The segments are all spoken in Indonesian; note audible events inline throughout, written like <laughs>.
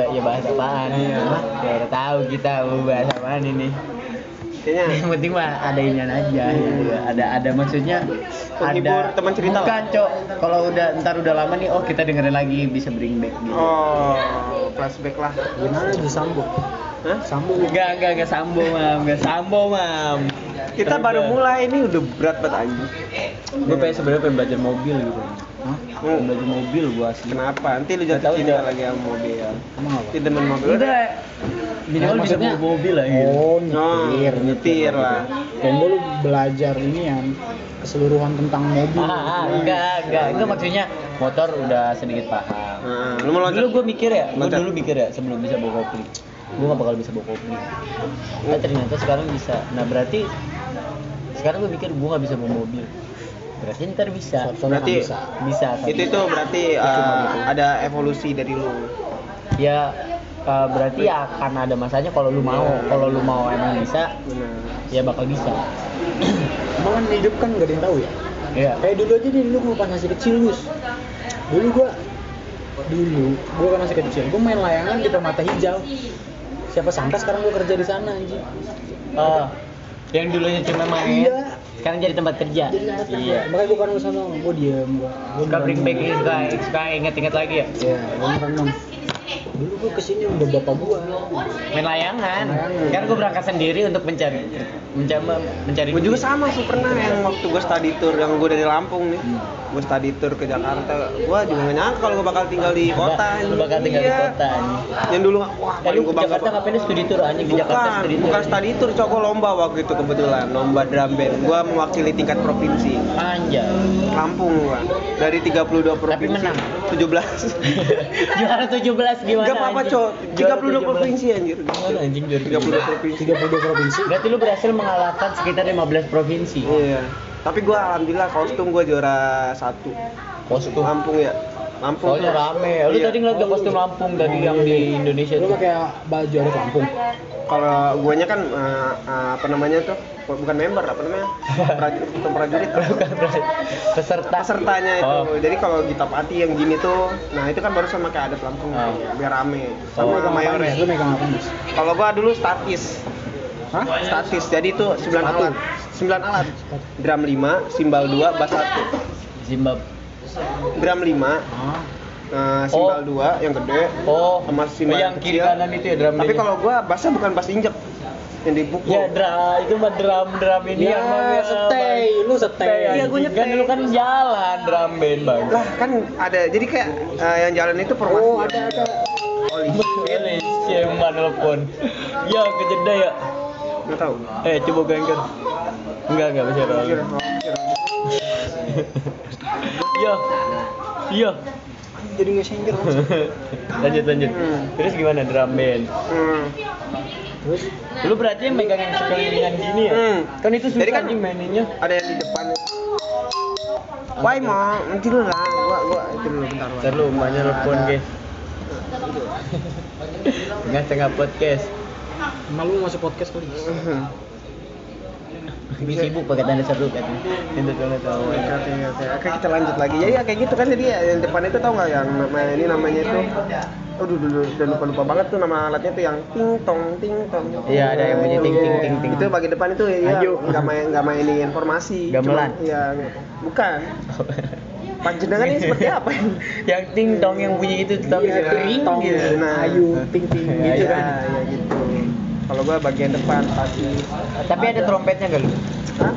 ba- ya bahas apaan. Iya. Ya udah tahu kita mau bahas apaan ini. kayaknya <laughs> Yang penting mah ada inian aja gitu. Ada ada maksudnya Penghibur, ada teman cerita Bukan, Cok. Kalau udah ntar udah lama nih oh kita dengerin lagi bisa bring back gitu. oh flashback lah Gimana di Sambo? Hah? Sambo Enggak, enggak, enggak sambo, Mam. Enggak sambo, Mam. kita baru mulai ini udah berat banget anjing Gue pengen sebenarnya pengen belajar mobil gitu. Hah? Pengen belajar mobil gua asli. kenapa nanti lu Nggak jatuh cinta Cok. lagi sama mobil Emang apa? nanti demen mobil Udah. Minimal bisa maksudnya- bawa mobil lah gitu. Oh, Oh, nyetir, nyetir lah. Dan dulu belajar ini yang keseluruhan tentang mobil. Ah, ah, enggak, enggak, enggak maksudnya motor udah sedikit paham. Nah, lu mau Dulu gue mikir ya, Loncat. dulu mikir ya sebelum bisa bawa kopi, gue gak bakal bisa bawa kopi. Nah, ternyata sekarang bisa. Nah berarti sekarang gue mikir gue gak bisa bawa mobil. Berarti ntar bisa. Suatu Berarti- bisa. Bisa. itu itu berarti uh, gitu. ada evolusi dari lu Ya eh, berarti ya akan ada masanya kalau lu mau. Iya. Kalau lu mau emang bisa, benar ya bakal bisa. <clears throat> Emang kan hidup kan gak ada yang tahu ya. Iya. Kayak dulu aja nih, dulu gua pas masih kecil Gus. Dulu gua dulu gua kan masih kecil, gua main layangan di permata hijau. Siapa sangka sekarang gua kerja di sana anjing. Oh, yang dulunya cuma main, Iya. Sekarang jadi tempat kerja. Iya. Makanya gua kan ke sana, gua diem, gua. gua Suka bring back suka, inget-inget lagi ya. Iya, gua merenung. Dulu gua ke sini udah bapak gua. main layangan Layangan. kan gue berangkat sendiri untuk mencari mencari mencari gue juga sama sih pernah yang waktu gue study tour yang gue dari Lampung nih Hmm. gue study tour ke Jakarta gue juga gak nyangka kalau gue bakal tinggal di kota anjing. bakal tinggal di Iya. kota anjing. yang dulu wah paling gue bangga Jakarta ngapain lu studi tour anjing ke bukan Jakarta studi tour bukan study tour cowok gua lomba waktu itu kebetulan lomba drum band gue mewakili tingkat provinsi anjay Lampung gua dari 32 provinsi menang. 17 <laughs> juara 17 gimana Gak apa-apa Juara 32 provinsi anjir. Gimana anjing juara 32 provinsi. 32 provinsi. berarti lu berhasil mengalahkan sekitar 15 provinsi. Iya. Tapi gue alhamdulillah kostum gue juara satu. Kostum Lampung ya Lampung soalnya rame. Lu Iya. tadi ngeliat gak kostum Lampung tadi yang di Indonesia Lu pakai baju adat Lampung. kalau guanya kan eh, eh, apa namanya tuh? Bukan member apa namanya? Prajurit. <laughs> Bukan prajurit. Peserta. Pesertanya itu. Oh. jadi kalau kita pati yang gini tuh nah itu kan baru sama kayak adat Lampung Oh. biar rame. Lu sama mayores Lu megang apa, Mas? kalau gua dulu statis. Hah? statis. Jadi itu 9 Sepatu. alat. 9 alat. Drum 5 simbal 2 bass 1 Zimbabwe 5 Ah. Nah, simbal Oh. 2 yang gede oh sama simbal yang kiri kecil. kanan itu ya drum Tapi kalau gua bassnya bukan bass injek yang dipukul. Ya drum itu mah drum drum ini Ya, yang stay. Lu stay. Iya, gua Kan nyetek. dulu kan jalan drum band bang. Lah kan ada jadi kayak eh, yang jalan itu formasi. Oh, ada ada. Oli. Ini siapa nelpon? Ya kejeda ya. Enggak tahu. Eh coba gangker. Enggak enggak bisa kira- <laughs> Iya. Iya. Jadi nggak sengger. Mas. <laughs> lanjut lanjut. Hmm. Terus gimana drum band? Hmm. Terus Lu berarti yang megang yang sekelilingan gini ya? Hmm. Kan itu susah Jadi kan- maininnya. Ada yang di depan. Why mau? Nanti dulu lah. Gua gua itu dulu bentar. Wak. Ntar lu emaknya nelpon guys. <laughs> Tengah-tengah podcast. malu masuk podcast kali. Lebih sibuk pakai tanda seru kan. Itu tuh tahu. Oke, kita lanjut lagi. Jadi ya kayak gitu kan jadi ya yang depan itu tau nggak yang nama ini namanya itu Aduh, dulu udah lupa lupa banget tuh nama alatnya tuh yang ting tong ting tong. Iya, ada yang bunyi ting, ting, ting, ting. Itu bagian depan itu ya nggak main nggak mainin informasi. Gamelan. Iya, bukan. Panjenengan ini seperti apa? <laughs> yang ting tong yang bunyi itu tapi Iya, ring tong. gitu. Nah. Ayu, ting ting gitu Iya, kan. iya gitu. Kalau gua bagian depan pasti. Tapi ada trompetnya gak lu? Hah?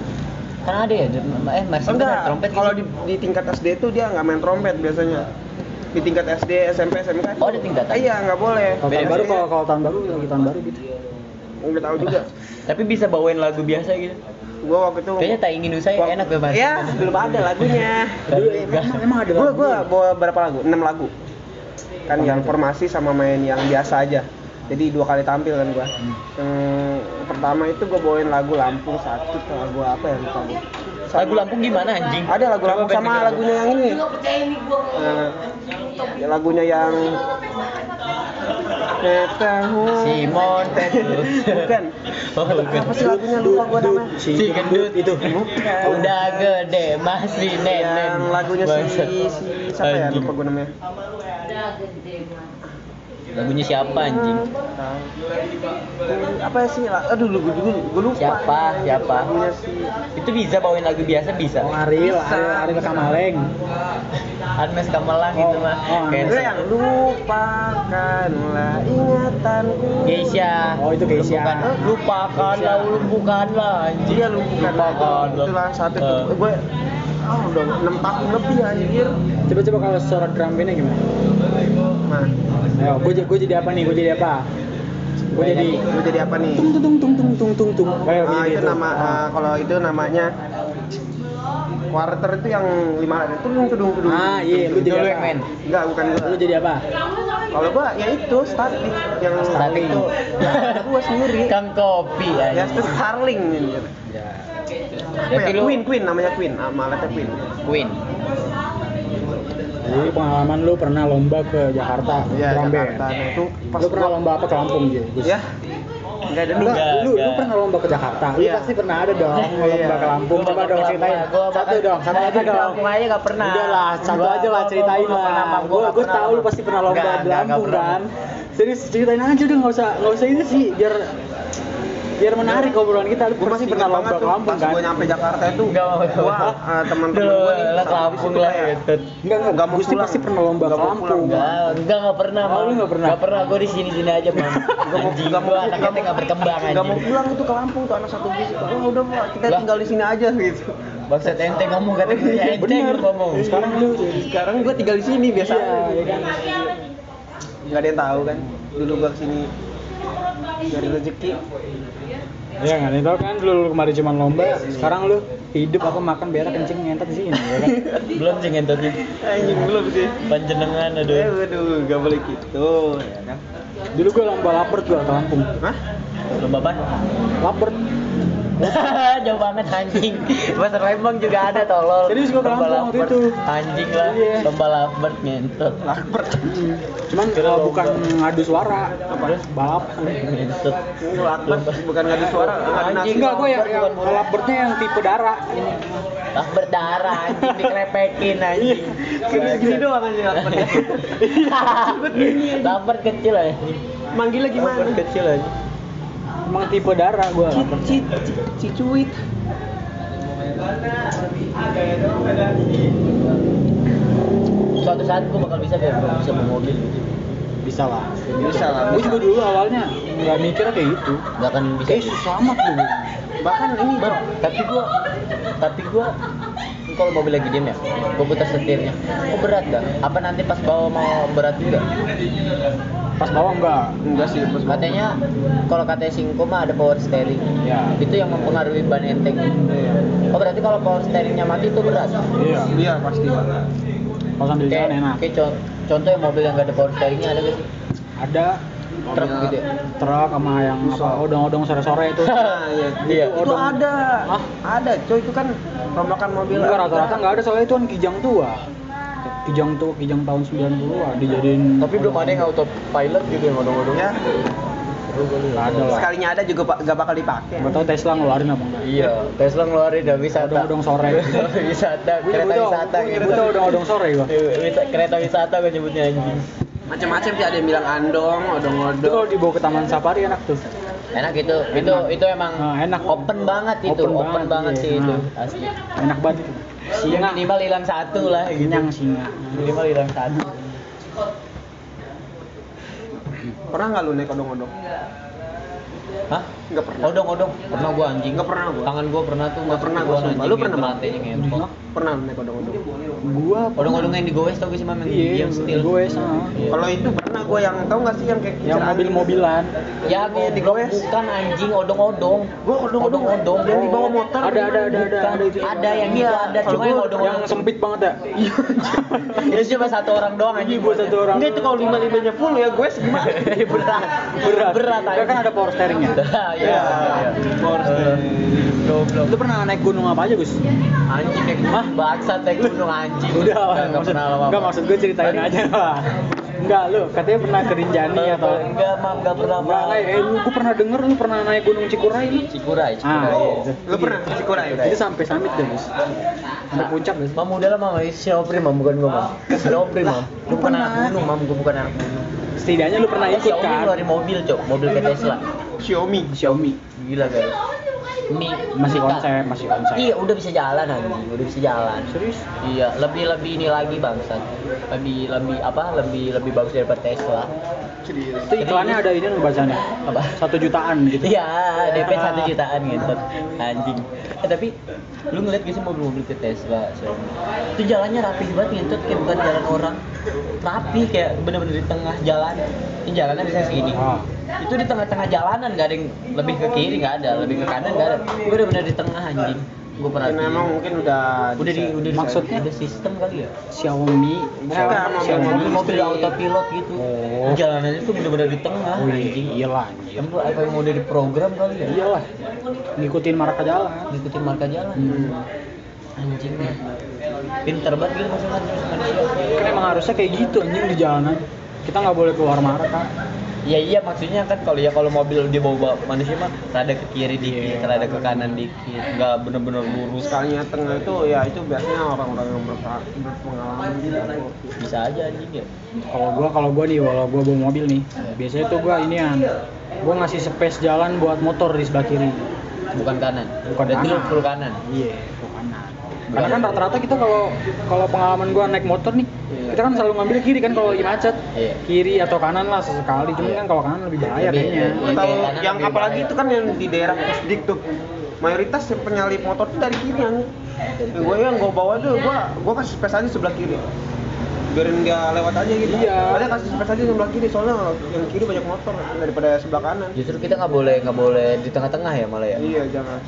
Kan ada ya, eh masih Enggak, trompet kalau gitu? di, di tingkat SD itu dia nggak main trompet biasanya. Di tingkat SD, SMP, SMK. Oh, ada tingkatan? Iya, nggak boleh. Kalau tahun baru ya. kalau kalau tahun baru lagi tahun baru gitu. Nggak tahu juga. Tapi bisa bawain lagu biasa gitu. Gua waktu itu Kayaknya tak ingin usai Wak- enak banget. Iya, belum ada lagunya. Dulu emang, emang ada Gua lagu. gua bawa berapa lagu? 6 lagu. Kan yang formasi sama main yang biasa aja. Jadi dua kali tampil kan gua. Yang pertama itu gua bawain lagu Lampung satu tuh lagu apa ya lupa gua. Sama- Lagu Lampung gimana anjing? Ada lagu Lampung sama lagunya yang ini. Eh, ya lagunya yang Ketahu Simon Petrus. Bukan. Oh, bukan. Apa sih lagunya lupa gua namanya? Si gendut itu. Bukan. Udah gede masih nenek. yang lagunya si si siapa ya lupa gue namanya Lagunya siapa anjing? apa sih aduh lu gue gue lupa Siapa? Siapa? Itu bisa bawain lagu biasa bisa. Oh, Ariel, Ariel, Ariel Kamaleng. Agnes <laughs> Kamelang Oh, itu mah. oh, Kayak Itu yang lupakanlah ingatanku Geisha. Oh, itu Geisha. Lupakan- Lupakanlah, lumpuhkanlah anjing. Iya lupakan Lupakanlah. Itulah satu Eh. itu gue ah udah 6 tahun lebih anjir. Coba-coba kalau suara drum bandnya gimana? Nah, Ayo, gue gue jadi apa nih? Gue jadi apa? Gue jadi lu jadi apa nih? tung tung tung tung tung tung tung. Ah, gitu. itu nama ah, kalau itu namanya quarter itu yang lima itu tudung tudung tudung. Ah, iya, lu jadi apa? Enggak, bukan gua. Lu jadi apa? Kalau gua ya itu static yang Static itu gua sendiri. Kang kopi Ya anjing. itu Starling. Ya. Apa ya? Queen, Queen namanya Queen. Ah, malatnya Queen. Queen. Jadi pengalaman lu pernah lomba ke Jakarta Iya, drum band. Jakarta. Nah, itu pas Lu pernah gua- lomba apa ke Lampung? Gus? Ya. Enggak ada Lu, enggak. Enggak, lu, lu enggak. pernah lomba ke Jakarta? Lu Iya. pasti pernah ada dong lomba Iya. ke Lampung. Gua Coba dong ceritain. Lampung, gua Satu dong, satu aja dong. Lampung aja nggak pernah. Udah lah, satu Gua- aja lah gua- ceritain gua lah. Gua pernah, tahu lu pasti pernah lomba di Lampung kan. Serius ceritain aja udah nggak usah nggak usah ini sih biar biar menarik obrolan kita. Pasti masih pernah lomba banget ke tuh Lampung pas kan? gua nyampe Jakarta itu. Enggak mau. Gua ah, teman-teman gua nih lah satu Lampung lah gitu. Enggak enggak, Nggak mau Gusti pulang. pasti pernah lomba Nggak ke mau Lampung. pulang. Enggak, enggak enggak pernah. Oh, Mam. lu nggak pernah? Nggak pernah. Gua di sini-sini aja, Mam. Anjing Nggak mau anaknya nggak teh nggak berkembang Enggak mau pulang itu ke Lampung tuh anak satu bisik. Wah, udah Pak, kita tinggal di sini aja gitu. Bangsat ente ngomong katanya ente Bener. ngomong. Sekarang lu Sekarang gua tinggal di sini biasa. Iya, iya kan. Enggak ada yang tahu kan. Dulu gua ke sini cari rezeki. Ya ada yang tahu kan dulu lu kemarin cuma lomba, sekarang lu hidup apa makan berak kencing ngentot di sini ya kan? <laughs> Belum sih ngentotnya. Anjing belum sih. Panjenengan Eh, aduh. gak boleh gitu, ya kan? Dulu gua lomba lapar gua ke Lampung. Hah? Lomba apa? Lapar. <laughs> Jauh banget anjing. Pasar Lembang juga ada tolol. Serius gua ke Lomba Lampung waktu itu. Anjing lah. Iya. Lomba lapar ngentot. Lapar. Cuman Kira lomba. bukan ngadu suara, apa balap. Ngentot. Lapar bukan ngadu suara. Anjing. Enggak, gua yang, Bukan yang laparnya yang tipe darah. Ah berdarah anjing dikelepekin anjing. Gini doang aja laparnya. Lapar <laughs> kecil aja. Manggilnya gimana? Lapar kecil aja. Emang tipe darah cit, cicuit. Suatu saat gua bakal bisa biar bisa bawa mobil gitu. Bisa lah. Bisa lah, bisa. juga dulu awalnya nggak mikir kayak gitu. Gak akan bisa. Kayak susah amat lu. Bahkan ini Bang, tapi gua tapi gua kalau mobil lagi diem ya, gua putar setirnya. Oh berat dah. Apa nanti pas bawa mau berat juga? Pas bawah enggak. enggak sih, pas Katanya kalau katanya Singko mah ada power steering. Ya. Itu yang mempengaruhi ban enteng. Oh berarti kalau power steeringnya mati itu berat. Iya. Iya pasti. Kalau sambil jalan Kayak, enak. kayak con- contoh yang mobil yang gak ada power steeringnya ada gak sih? Ada Truk gitu ya? truk sama yang apa odong-odong sore-sore itu. <laughs> Iya. Iya. Itu Odong. ada. Hah? Ada, coy itu kan rombakan mobil. Enggak rata-rata enggak ada soalnya itu kan kijang tua. Kijang tua, kijang tahun 90-an dijadiin Tapi belum ada yang autopilot gitu. Ya, Nggak lah. Sekalinya ada juga pak gak bakal dipakai. Enggak tahu Tesla ngeluarin apa enggak. Iya, Tesla ngeluarin udah wisata. Odong-odong sore. wisata, kereta wisata gitu. nyebutnya odong-odong sore gua. Kereta wisata gue nyebutnya anjing. Macam-macam sih ada yang bilang andong, Itu kalau odong-odong. dibawa ke taman safari enak tuh. Enak itu, itu Enak. itu emang Nah, enak. open banget itu, Open open, banget, banget, iya. sih itu Nah. asli. Enak banget itu. Singa, minimal hilang satu lah gitu. singa. Minimal hilang satu. Pernah nggak lu naik odong-odong? Hah? Nggak pernah. Odong-odong. Pernah gua anjing. Nggak pernah gua. Tangan gua pernah tuh Nggak pernah gua, sumpah. Lu pernah, ngempot. Pernah lu naik odong-odong? Gua Odong-odong yang digowes tau gak sih mam yang Iya, yang steel. gue sama. Iya. Kalau itu gue yang tahu nggak sih yang kayak Yang mobil-mobilan. Ya goblok digowes. bukan anjing odong-odong. Gua odong-odong. Odong-odong Yang di bawah motor. Ada ada ada ada Bukan. ada itu. Ada yang Iya, itu ada cuma yang odong-odong yang sempit banget ya. <laughs> Itu cuma satu orang doang anjing buat satu orang. Enggak itu kalau lima limanya full ya gue gimana? <laughs> berat. Berat. Berat kan ada power steeringnya. <laughs> Iya. iya. Power steering. Goblok. Lu pernah naik gunung apa aja, Gus? Anjing kayak Hah? Baksa naik gunung anjing. Udah, Nggak maksud, pernah enggak maksud gue ceritain aja lah. Enggak, lu katanya pernah ke Rinjani atau Enggak, Mam, enggak pernah. Enggak, kayak eh, lu gue pernah denger lu pernah naik gunung Cikuray. Cikuray, Ah, Cikuray. iya. itu. Lu pernah ke Cikuray? Itu sampai summit deh, Gus. Sampai puncak, Gus. Mam udah lah mam, si Opri mam bukan gua mam. Si Opri mam. Lu Pernah. anak gunung mam, gua bukan anak gunung. setidaknya lu pernah ikut Xiaomi kan ngeluarin mobil cok mobil kayak Tesla Xiaomi Xiaomi gila guys Mi masih konsep masih konsep Iya udah bisa jalan anjing, udah bisa jalan. serius Iya, lebih lebih ini lagi bangsat. Lebih lebih apa? Lebih lebih bagus daripada Tesla. itu iklannya ada ini bacanya Apa? satu jutaan gitu Iya, DP satu jutaan gitu. Anjing. Eh, tapi lu ngeliat gak sih mobil-mobil ke Tesla Xiaomi? Itu jalannya rapi banget ngentut kayak bukan jalan orang. Rapi kayak bener-bener di tengah jalan. Ini jalannya bisa segini. Ah. Itu di tengah-tengah jalanan gak ada yang lebih ke kiri nggak ada, lebih ke kanan nggak ada. Gue bener-bener di tengah anjing. Gue pernah Mungkin emang mungkin udah udah di udah di- Maksudnya? udah sistem kali ya. Xiaomi. Bukan, Xiaomi mobil- autopilot gitu. Oh. jalanannya tuh bener-bener di tengah oh iya anjing. iyalah anjir. Emang apa yang mau udah diprogram kali ya? Iyalah. Ngikutin marka jalan. Ngikutin marka jalan. Hmm. anjing lah pinter banget gitu maksudnya. Kan emang harusnya kayak gitu anjing di jalanan. Kita nggak boleh keluar marka Iya iya maksudnya kan kalau ya kalau mobil dia bawa manusia mah rada ke kiri dikit, Iya. rada ke kanan dikit, nggak bener-bener lurus. sekalinya tengah itu ya itu biasanya orang-orang yang berpengalaman gitu Bisa aja anjing ya. kalau gua kalau gua nih walau gua bawa mobil nih biasanya tuh gua inian gua ngasih space jalan buat motor di sebelah kiri Bukan kanan. Bukan Berarti kanan. full kanan. iya ke kanan karena kan rata-rata kita kalau kalau pengalaman gua naik motor nih Iya. Kita kan selalu ngambil kiri kan kalau lagi macet Iya. kiri atau kanan lah sesekali cuman Iya. kan kalau kanan lebih bahaya Lebih- kayaknya atau yang lebih apalagi bahaya. itu kan yang di daerah Pusdik tuh mayoritas yang penyalip motor tuh dari kiri kan gue yang gue bawa tuh gue gue kasih space aja sebelah kiri biarin dia lewat aja gitu Iya. ada kasih space aja sebelah kiri soalnya yang kiri banyak motor daripada sebelah kanan Justru kita nggak boleh nggak boleh di tengah-tengah ya malah ya. iya jangan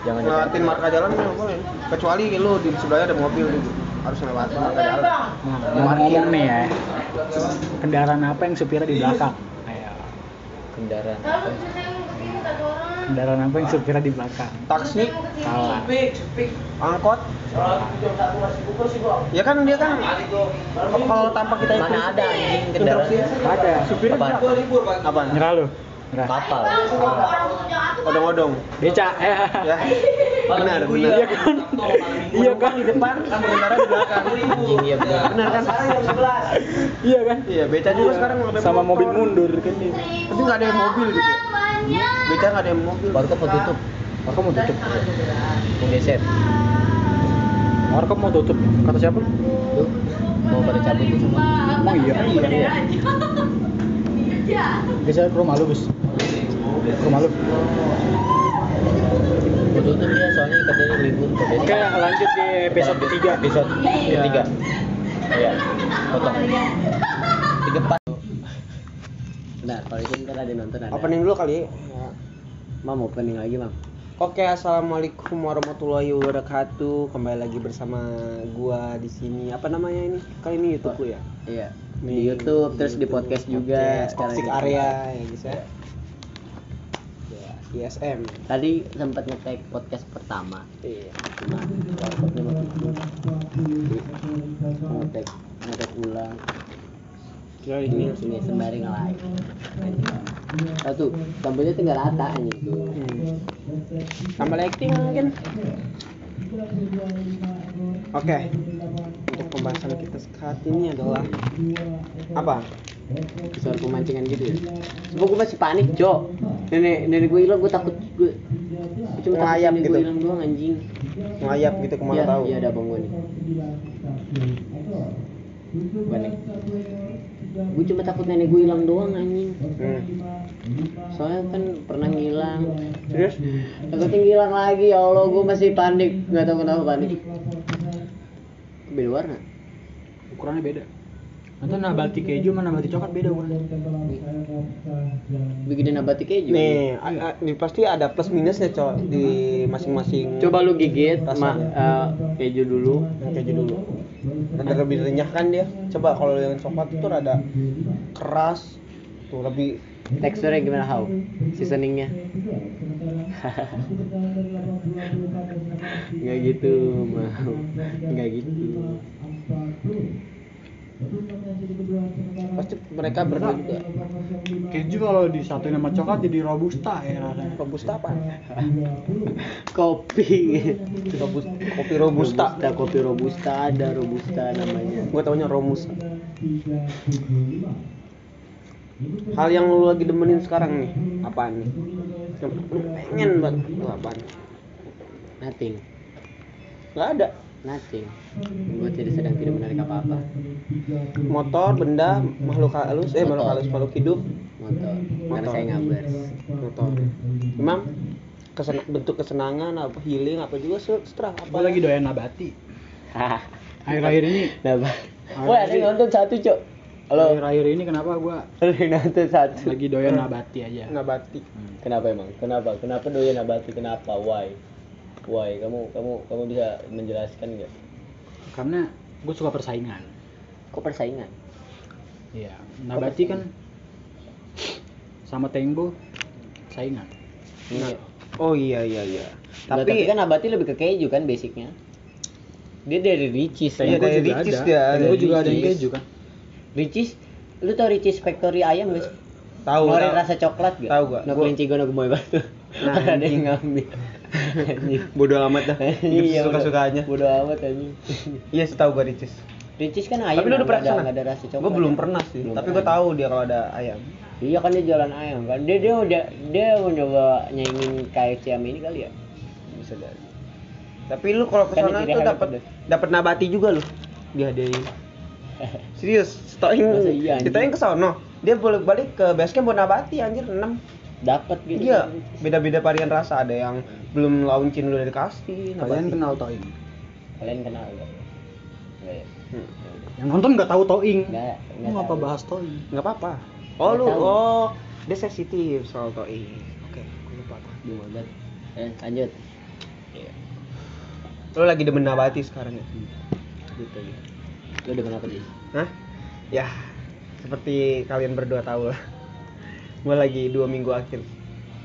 Jangan ngeliatin marka jalan nggak boleh. Kecuali lu di sebelahnya ada mobil gitu. Harus ngelewatin marka jalan. Nah, ngomong-ngomong nih ya. Kendaraan apa yang supirnya di belakang? Ayo. kendaraan. apa? kendaraan apa yang supirnya di belakang? Taksi. Salah. Angkot. Ya kan dia kan kalau tanpa kita Mana ada anjing kendaraan? ada. Supirnya berapa? apa nyerah lu Kapal. odong-odong beca ya ya. Benar benar. iya kan? Iya kan? di depan pengendara di belakang. Iya benar. benar kan? iya kan? Iya beca juga. Sekarang ada sama mobil mundur kan? Dia tapi nggak ada yang mobil gitu. beca nggak ada yang mobil. Warkop mau tutup. Warkop mau tutup. Mau geser. Warkop mau tutup. Kata siapa? Tuh. Mau pada cabut semua. emang <laughs> iya. Geser ke rumah lu Gus rumah lu tutup dia soalnya katanya libur oke lanjut di episode ketiga Episode Iya. ketiga. Iya. Potong. Tiga empat. Nah, kalau itu ntar ada nonton ada. opening dulu kali ya Mam opening lagi, Mam. Oke, assalamualaikum warahmatullahi wabarakatuh. Kembali lagi bersama gua di sini. Apa namanya ini? Kali ini YouTube ya? Iya. Di YouTube terus di podcast juga. Podcast, sekarang Toxic. Area ya guys ya. Ya, ISM. Tadi sempat ngetek podcast pertama. Iya. Cuma mau ngetek ngetek ulang. Kira Ini ini. sini sembari nge-live. Satu, tombolnya tinggal rata aja tuh. Hmm. Tambah lighting mungkin. Oke. Untuk pembahasan kita saat ini adalah apa? Suara pemancingan gitu ya. Sebab gue masih panik, Cok. Nenek nenek gue hilang, gue takut gue cuma Ngelayap nenek gitu. gue hilang doang anjing. Ngayap gitu ke mana Iya, tahu. Iya, ada abang gue nih. Gue nih. Gue cuma takut nenek gue hilang doang anjing. Hmm. Soalnya kan pernah ngilang. Terus takutnya ngilang lagi, ya Allah, gue masih panik. Gak tahu kenapa panik. Beda warna. ukurannya beda nanti nabati keju sama nabati coklat beda ukurannya Bikin nabati keju. Nih, a- a- ini pasti ada plus minusnya cok di masing-masing. Coba lu gigit ma, Rasanya. eh, keju dulu. yang keju dulu. Rada lebih renyah kan dia. Coba kalau yang coklat itu rada keras. Tuh lebih Teksturnya gimana how? Seasoningnya? <laughs> Nggak gitu, mau. Nggak gitu. Pasti mereka berdua juga. keju kalau disatuin sama coklat jadi robusta ya rasanya Robusta apa? <laughs> Kopi. Robus, kopi robusta. Robusta, kopi robusta ada robusta namanya. Gue taunya romus. hal yang lu lagi demenin sekarang nih apaan nih lu pengen banget lu apaan Nothing. nggak ada Nothing. Gue tidak sedang tidak menarik apa-apa. motor benda makhluk halus eh makhluk halus makhluk hidup Motor. Karena Motor. saya ngabers. motor emang kesen- bentuk kesenangan apa healing apa juga setelah apa Gue lagi doyan nabati. Hah. <laughs> Akhir-akhir ini, Kenapa? Woi, ada yang nonton satu, Cok. Halo. akhir-akhir ini kenapa gue Ada yang nonton satu. lagi doyan nabati aja. nabati Kenapa emang? Kenapa? Kenapa doyan abati? Kenapa? Why? Why? Kamu kamu kamu bisa menjelaskan nggak? Karena gue suka persaingan. Kok persaingan? Iya, nabati kan sama Tengbo saingan. Iya. oh iya iya iya Tapi, tapi, kan abati lebih ke keju kan basicnya. Dia dari Ricis Iya, dari juga Ricis ada. dia, dari juga ada yang keju kan. Ricis, lu tau Ricis Factory ayam guys? tahu Ngeluarin rasa coklat gak? Tahu gua. No Gua- kelinci gue no gemoy batu. Nah, <laughs> ada yang ngambil. Bodoh amat dah. Iya, suka sukanya. Bodo amat anjing. iya sih tahu gua Ricis. Ricis kan ayam. tapi lu udah pernah ada, ke sana? ada rasa coklat. gua belum ya. pernah sih. Belum tapi gua tahu dia kalau ada ayam. Iya kan dia jualan ayam kan. Dia dia udah dia mencoba nyaingin KFC sama ini kali ya. bisa jadi. Tapi lu kalau Kan ke sana ini tuh dapat dapat nabati juga lu. Dihadiahin <laughs> serius stoing iya, kita yang ke sono. Dia boleh balik ke base camp buat nabati anjir 6 Dapat gitu. iya beda-beda varian rasa ada yang belum launcin lu udah dikasih Kalian kenal Toing? Kalian kenal enggak? Enggak ya? Hmm. Yang nonton nggak tahu Toing. Enggak, Lu ngapa tahu. bahas Toing? nggak apa-apa oh Nggak lu oh dia sensitif soal toing oke gua lupa. Bingung banget. Eh, lanjut. Iya. lu lagi demen nabati sekarang ya Gitu gitu. Lu udah kenapa sih? Hah? Ya, seperti kalian berdua tahu lah. Gue lagi dua minggu akhir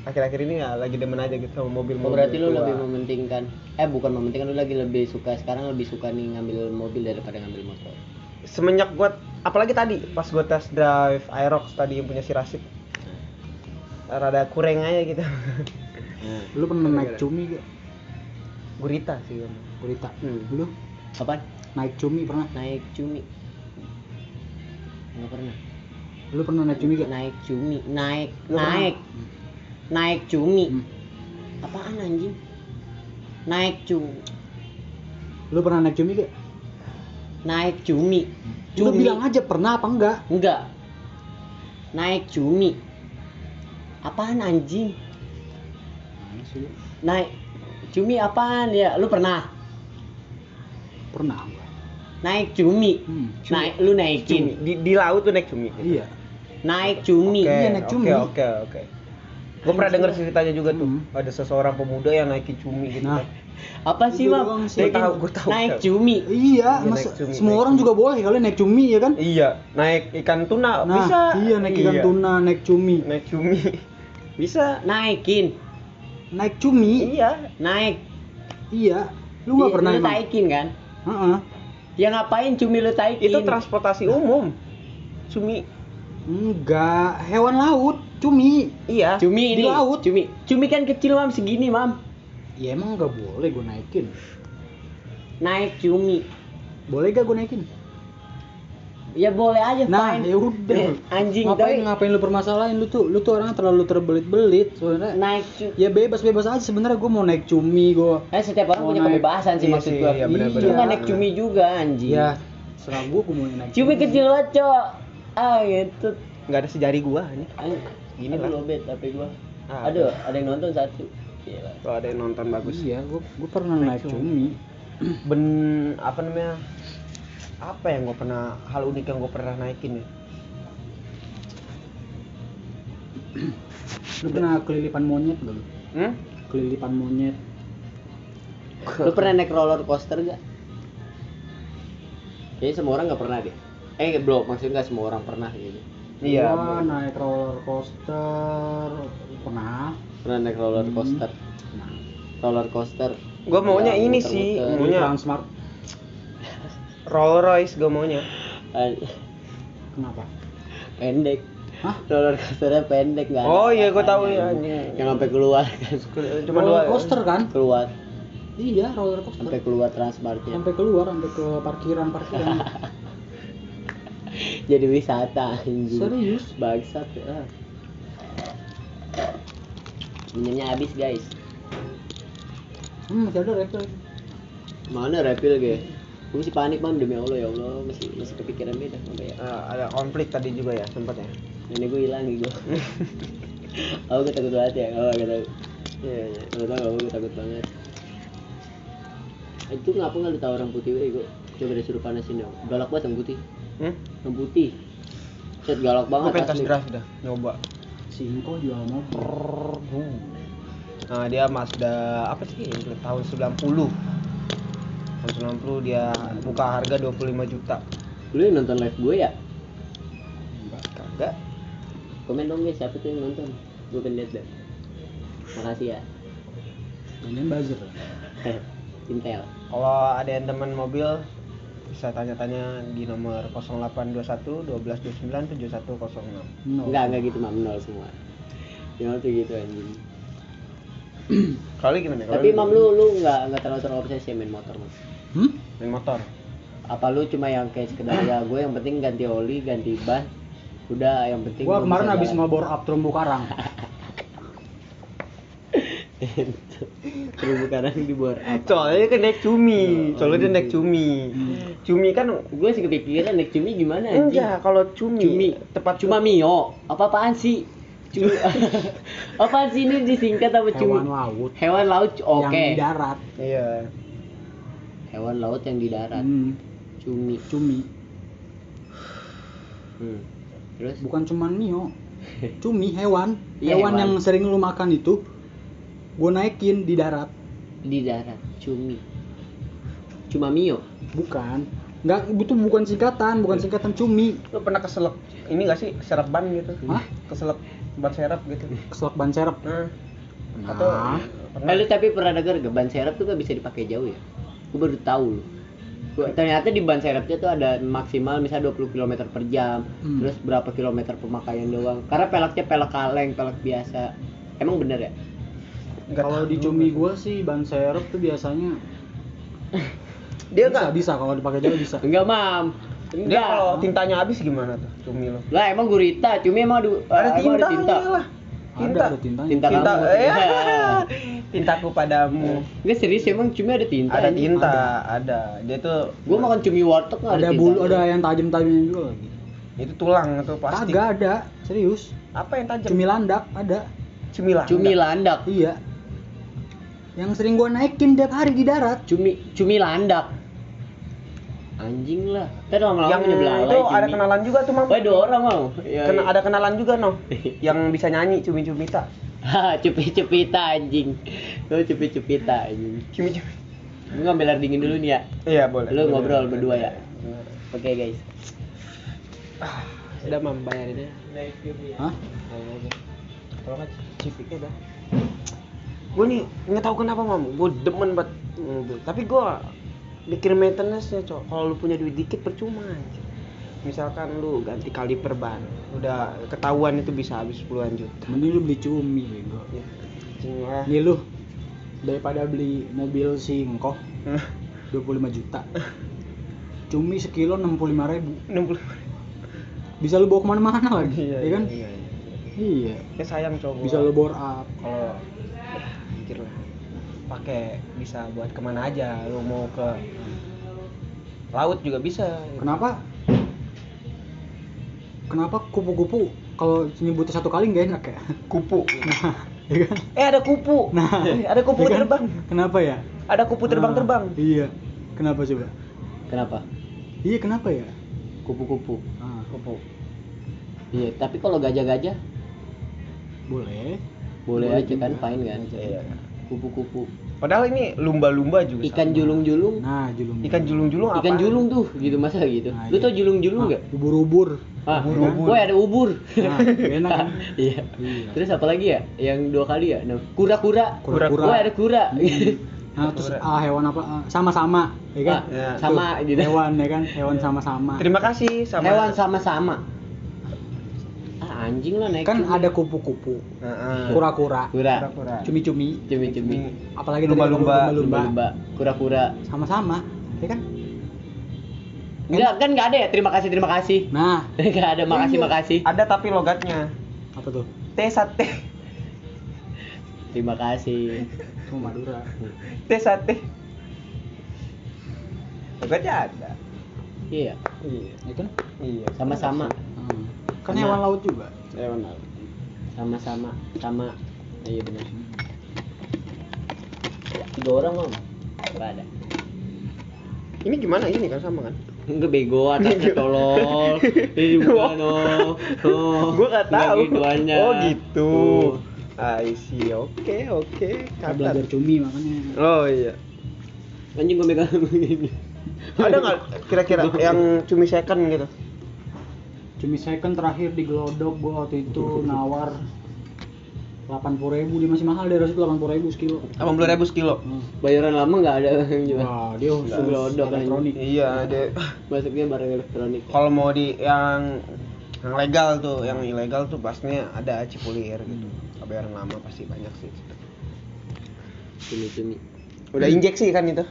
akhir-akhir ini ya lagi demen aja gitu sama mobil Oh, berarti lu lebih mementingkan eh bukan mementingkan lu lagi lebih suka sekarang lebih suka nih ngambil mobil daripada ngambil motor. semenjak gua apalagi tadi pas gua test drive Aerox tadi yang punya si Rasid rada kurang aja gitu Nah, Lu pernah naik cumi gak? gurita sih gua. Berita. Hmm. Lu apaan? naik cumi pernah? Naik cumi. Enggak pernah. Lu pernah naik cumi gak? Naik cumi, naik, Lu pernah? naik, naik cumi. Hmm. Apaan anjing? Naik cumi, Lu pernah naik cumi gak? naik cumi. Lu Cumi. bilang aja pernah apa enggak? Enggak. Naik cumi. Apaan anjing? Lu? Naik cumi apaan ya? Lu pernah Pernah gua. naik cumi? Hmm. Naik lu Cumi. naikin. di, di laut tuh naik cumi gitu. Iya. Naik cumi. Oke, Iya, naik cumi. Oke, oke, oke. Gue pernah denger ceritanya juga tuh. Hmm. Ada seseorang pemuda yang naikin cumi gitu. Nah. Apa sih. Gua Naikin- tahu, gua tahu. Naik cumi. Iya, Iya, naik cumi, semua naik orang cumi. juga boleh kali naik cumi ya kan? Iya, naik ikan tuna Nah, bisa. iya naik ikan Iya. tuna, naik cumi. Naik cumi. <laughs> bisa. Naikin. Naik cumi? Iya. Naik. Iya. Lu nggak Iya, pernah lu emang? taikin kan? Heeh. Ya ngapain cumi lu taikin? Itu transportasi umum. Cumi. Enggak, hewan laut, cumi. Iya. Cumi Di ini. laut. Cumi. Cumi kan kecil, Mam, segini, Mam. Ya emang nggak boleh gue naikin. Naik cumi. Boleh gak gue naikin? Ya boleh aja, Nah, fine. ya udah. <laughs> Anjing, ngapain tapi ngapain lu permasalahin lu tuh? Lu tuh orang terlalu terbelit-belit sebenarnya. naik cumi. Ya bebas-bebas aja sebenarnya gue mau naik cumi gue. Eh setiap orang Mau punya naik- kebebasan sih Iya maksud gua. iya, benar-benar. Lu nggak naik cumi juga anjing. Ya, serah gue gue mau naik Cumi kecil banget, Cok. Ah, gitu. Nggak ada sejari gua nih. Anjing, Gini lah. lobet tapi gua. Ah, Aduh, ada yang nonton satu. Gila. Kalau ada yang nonton bagus. Iya, gue gue pernah Naik cumi. Ben apa namanya? Apa yang gua pernah hal unik yang gua pernah naikin ya? Lu pernah kelilipan monyet gak lu? Hmm? Kelilipan monyet. Lu pernah naik roller coaster gak? Kayaknya semua orang nggak pernah deh. Eh, belum, maksudnya nggak semua orang pernah gitu. Iya. Gua naik roller coaster pernah. Pernah naik roller Hmm. coaster. Nah, Roller coaster. Gua maunya ini muter-muter. sih, di maunya Transmart. Rolls Royce gua maunya. Kenapa? pendek. Hah? Roller coasternya pendek nggak? Oh iya, gua tahu ya anjing. Yang sampai keluar kan. Cuma roller coaster kan? Keluar, Iya, roller coaster. sampai keluar transmartnya. Sampai keluar sampai ke parkiran parkiran. <laughs> jadi wisata anjing. Serius? bangsat ah. minumnya habis guys. Hmm, masih ada refill. mana refill gue gue masih panik mam demi allah ya allah masih masih kepikiran beda apa ya Eh, ada konflik tadi juga ya sempat ya? Ini gue hilang gue oh gue takut banget ya oh gue takut. Iya iya. Gak tau gue takut banget. Itu ngapa nggak lu tahu orang putih gue coba deh suruh panasin dong galak banget yang putih hmm? yang putih. Set galak gue banget pengen tes asli. drive dah nyoba. Singko jual mobil. nah dia Mazda apa sih tahun 90 tahun 90 dia buka harga 25 juta. Lu yang nonton live gue ya? Kagak. Komen dong guys siapa tuh yang nonton? Gue pengen liat deh. Makasih ya. Ini buzzer. <laughs> Intel. Kalau ada yang teman mobil bisa tanya-tanya di nomor 0821 1229 7106 No. enggak enggak gitu mam. Nol semua. Nol tuh gitu anjing. <clears throat> Kali gimana? Tapi mam lu lu nggak nggak terlalu terobsesi main motor mam. Hmm? main motor? Apa lu cuma yang kayak sekedar ya gue yang penting ganti oli ganti ban udah yang penting Gua kemarin habis ngelobor up terumbu karang. <laughs> terumbu karang di bawah soalnya kan naik cumi. Soalnya dia naik cumi. Cumi kan gue sih kepikiran naik cumi gimana anjing? Enggak kalau cumi, cumi. tepat cuma mio. Apa apaan sih? Cumi <laughs> apaan sih ini disingkat apa cumi? Hewan laut. Hewan laut oke. yang di darat. iya. Hewan laut yang di darat. Hmm, cumi. Cumi. hmm. terus? Bukan cuman mio. <laughs> Cumi hewan. Iya, hewan, hewan. yang sering lu makan itu gue naikin di darat. di darat cumi cuma mio Bukan. Nggak, itu bukan singkatan, bukan singkatan cumi. lu pernah keselak ini gak sih serap ban gitu Hah? keselak ban serap gitu Keselak ban serep. nah Nah. atau pernah Eh, lu tapi pernah dengar gak ban serep tuh gak bisa dipakai jauh ya? Gue baru tahu loh. Gua- ternyata di ban serepnya tuh ada maksimal misalnya 20 km per jam, Hmm. terus berapa kilometer pemakaian doang. Karena peleknya pelek kaleng, pelek biasa. Emang bener ya? Kalau di cumi gue sih ban serep tuh biasanya <laughs> dia bisa, nggak bisa kalau dipakai jauh bisa. Enggak, Mam. dia Enggak. kalau tintanya habis gimana tuh cumi lo Lah emang gurita, cumi emang ada, ada tinta, ada tinta. lah tinta Ada, ada tintanya. Tinta tinta kamu. eh, <laughs> tintaku padamu Enggak serius emang cumi ada tinta. ada anjing. tinta ada dia tuh Gua makan cumi warteg nggak ada, Ada bulu, ada yang tajam-tajamnya juga lagi. itu tulang itu plastik Kagak ada, serius. apa yang tajam Cumi landak ada. cumi lah Cumi landak. Iya. Yang sering gua naikin tiap hari di darat. Cumi cumi landak. Anjing lah. Ntar lama-lama yang itu ada cumi. kenalan juga tuh mam Oh, dua orang mau. Ya, Kena, iya. ada kenalan juga no <laughs> yang bisa nyanyi cumi cumi tak Hah, cepi-cepita anjing. Lu cepi-cepita anjing. cumi cumi Gue ngambil air dingin dulu nih ya. iya boleh Lu boleh. ngobrol berdua ya. Oke guys. ah, udah mam ya Hah? kalau nggak cipiknya dah gue nih nggak tahu kenapa mam gue demen banget mobil tapi gue mikir maintenance nya cok kalau lu punya duit dikit percuma aja misalkan lu ganti kaliper ban udah ketahuan itu bisa habis puluhan juta Mending lu beli cumi bego. ya, anjing lah. Nih lu daripada beli mobil singkoh 25 juta. Cumi sekilo 65 ribu. 60 Bisa lu bawa ke mana-mana lagi, iya, ya kan? iya, iya. Iya. ya sayang cowok Bisa lu bore up. kalau ya, mikir lah pakai bisa buat ke mana aja lu mau ke laut juga bisa Kenapa? Kenapa kupu-kupu kalau nyebutnya satu kali nggak enak ya? kupu <laughs> Nah, ya kan? eh ada kupu Nah, Eh, <laughs> ada kupu ya kan? terbang Kenapa ya? ada kupu terbang-terbang Ah, iya. Kenapa coba? Kenapa? Iya, kenapa ya? Kupu-kupu. Ah, kupu Iya, tapi kalau gajah-gajah boleh. Boleh Boleh aja kan, fine kan? iya Kupu-kupu. padahal ini lumba-lumba juga Ikan julung-julung. Nah, julung. ikan julung-julung apa Ikan julung tuh, gitu masa gitu. Nah, Lu iya. tau julung-julung Ah, nggak? Ubur-ubur. Ah, ubur-ubur. Woi ada ubur. Nah, <laughs> enak kan? Iya. Iya. Terus apa lagi ya? Yang dua kali ya? Nah, kura-kura. Kura-kura. Woi ada kura. <laughs> Nah, terus ah, hewan apa? ah, sama-sama, ya kan? Ah, Ya, sama gitu. Hewan ya kan? Hewan sama-sama. terima kasih sama Hewan sama-sama. Anjing lah naik. Kan cumi. ada kupu-kupu, Heeh. kura-kura, kura. Kura-kura. cumi-cumi, Cumi-cumi. apalagi Lumba-lumba. lumba-lumba. Kura-kura. Sama-sama, ya kan? Enggak, kan nggak ada ya terima kasih terima kasih. Nah, <laughs> Enggak ada makasih makasih. Ada tapi logatnya. apa tuh? T sate. Terima kasih. Oh, Madura. T sate. Logatnya ada. Iya, Iya. Ya kan? Iya. sama-sama. Hmm. Kan Sama. hewan laut juga. Ya benar. Sama-sama sama. Iya benar. Tiga orang om. Enggak ada. Ini gimana ini kan sama kan? Enggak bego <laughs> atasnya tolol. Ini bukan oh. Oh. Gua nggak tahu. Oh gitu. Tuh. I see. Oke, oke. Kita belajar cumi makanya. Oh iya. Anjing gua megang begini. Ada nggak kira-kira <laughs> yang cumi second gitu? Cumi second terakhir di Glodok gua waktu itu nawar 80 ribu dia masih mahal dari situ 80 ribu sekilo. Delapan puluh ribu sekilo. Hmm. Bayaran lama enggak ada yang jual. Wah, dia khusus Glodok, anjing. elektronik. Iya, ada. Masuknya barang elektronik. Kalau mau di yang yang legal tuh, yang ilegal tuh pastinya ada cipulir gitu. Bayaran lama pasti banyak sih. Cumi-cumi. Udah injeksi kan itu?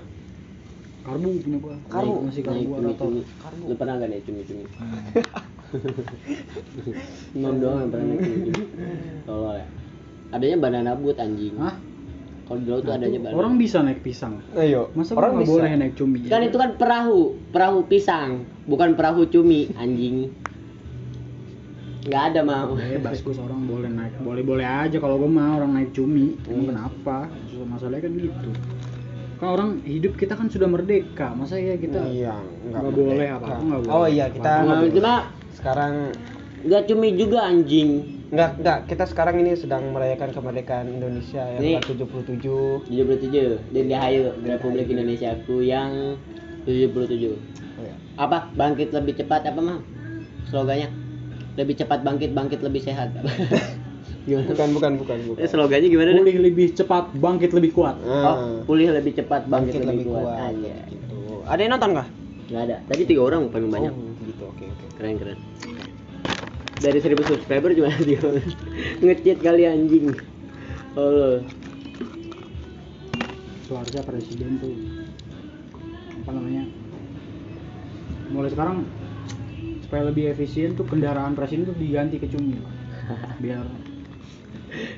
Karbu punya gua. Karbu. Masih Naik karburator. cumi-cumi. Lu pernah enggak naik cumi-cumi? <laughs> <laughs> Non doang yang pernah naik cumi-cumi. Tolol ya. Adanya banana boat anjing. Hah? Kalau di laut tuh adanya banana. Orang bisa naik pisang. Ayo. Masa orang orang nggak bisa. boleh naik cumi? Kan itu kan perahu, perahu pisang, bukan perahu cumi, anjing. Nggak ada mau. Bebas gue seorang boleh naik, boleh boleh aja kalau gue mah orang naik cumi. Iya. kenapa? Masalahnya kan gitu. Kan orang hidup kita kan sudah merdeka, masa ya kita Iya, nggak boleh apa-apa, nggak boleh. Oh iya, kita. Nah, cuma sekarang nggak cumi juga anjing. Enggak, enggak. Kita sekarang ini sedang merayakan kemerdekaan Indonesia yang ke-77. 77 dan Dihayu Republik Indonesiaku yang 77. Oh, iya. Apa? Bangkit lebih cepat apa mah? Slogannya? Lebih cepat bangkit, bangkit lebih sehat. <laughs> gimana? Bukan, bukan, bukan, bukan. Eh, slogannya gimana? deh? Pulih lebih cepat, bangkit lebih kuat. Ah, Oh, pulih lebih cepat, bangkit, lebih, kuat. Aja. Gitu. Ada yang nonton nggak? Nggak ada. Tadi tiga orang paling banyak. Oh, gitu. Oke, oke. Keren keren. Dari 1000 subscriber cuma. <laughs> Nge-cheat kali anjing. Oh, Seharusnya presiden tuh apa namanya? Mulai sekarang supaya lebih efisien tuh kendaraan presiden tuh diganti ke cumi. <laughs> Biar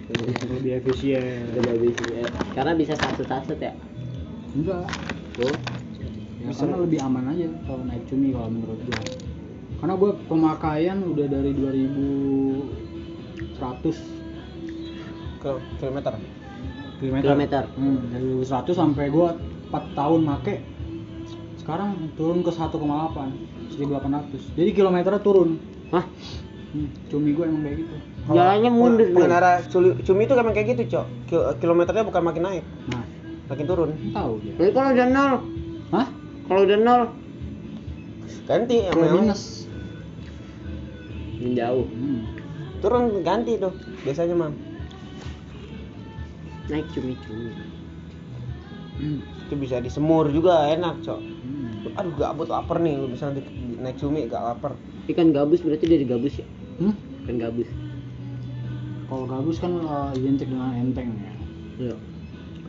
<laughs> lebih efisien. habis ya. Karena bisa satu-satu ya. Enggak, Oh, ya, karena lebih aman aja kalau naik cumi kalau menurut gua. Karena gua pemakaian udah dari 2100 Kil- kilometer. kilometer. Kilometer. Hmm, dari 100 sampai gua 4 tahun make sekarang turun ke 1,8 1800 jadi kilometernya turun Hah? hmm, cumi gua emang kayak gitu Jalannya mundur dong. Pengendara cumi, cumi itu emang kayak gitu, Cok. Kil- kilometernya bukan makin naik, nah makin turun. tahu dia Tapi kalau udah nol, hah kalau udah nol, Ganti yang minus menjauh. hmm. turun ganti tuh. Biasanya, Mam. Naik cumi-cumi. Hmm. Itu bisa disemur juga enak, Cok. Hmm. Aduh, gabut lapar nih, lu bisa nanti naik cumi gak lapar. Ikan gabus berarti dari gabus ya? Hmm? Ikan gabus. kalau gabus kan uh, identik dengan enteng ya Iya.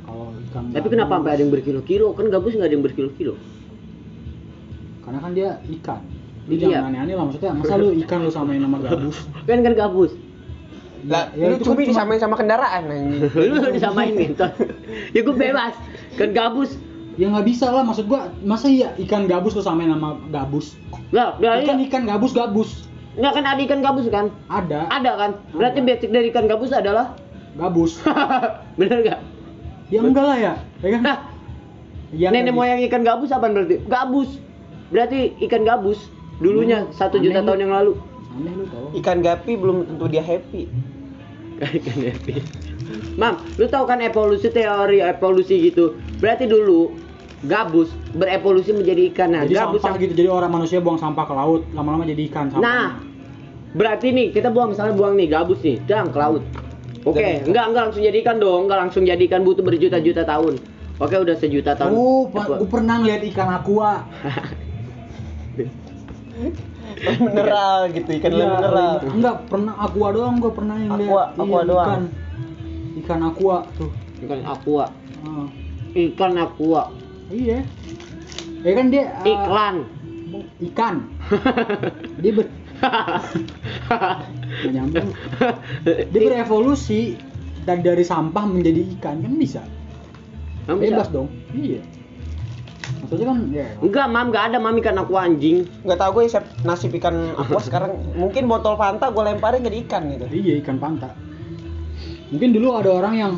kalau ikan Tapi gabus- kenapa sampai ada yang berkilo-kilo? Kan gabus nggak ada yang berkilo-kilo. karena kan dia ikan lu Iya. jangan aneh-aneh lah maksudnya masa lu ikan lu samain nama gabus Kan kan gabus. Lah, Ya, lu kan cumi cuma- disamain sama kendaraan anjing. <laughs> Lu disamain gitu. ya gue bebas. Kan gabus. ya nggak bisa lah maksud gua masa iya ikan gabus lu samain nama gabus Lah, dari ikan ikan gabus gabus nggak kan ada ikan gabus kan? ada Ada kan? Berarti Ada. basic dari ikan gabus adalah gabus <laughs> Bener gak? ya enggak lah ya ya kan Nah, ya, nenek moyang ikan gabus apa berarti? Gabus. Berarti ikan gabus dulunya satu juta lu. tahun yang lalu. tau Ikan gapi belum tentu dia happy. <laughs> ikan happy. Mam, lu tahu kan evolusi teori evolusi gitu. Berarti dulu gabus berevolusi menjadi ikan. Nah, jadi gabus sampah yang- gitu jadi orang manusia buang sampah ke laut lama-lama jadi ikan sampah Nah, berarti nih kita buang misalnya buang nih gabus nih, dang ke laut. Oke, ikan. enggak enggak langsung jadi ikan dong, enggak langsung jadi ikan butuh berjuta-juta tahun. Oke, udah sejuta tahun. oh gua pernah ngeliat ikan aqua <laughs> mineral gitu, ikan Iya, mineral. enggak pernah aqua doang gua pernah yang Aqua, Iya, aqua doang. ikan ikan aqua tuh ikan aqua. Ah, Ikan aqua. iya ya kan dia ah, Iklan. ikan <laughs> dia ber nyambung dia berevolusi dan dari sampah menjadi ikan kan bisa Emang bisa? bebas dong iya maksudnya kan ya Enggak, mam, enggak ada mam ikan aku anjing. nggak tahu gue nasib ikan aqua <laughs> sekarang mungkin botol fanta gue lemparin jadi ikan gitu iya ikan pantai mungkin dulu ada orang yang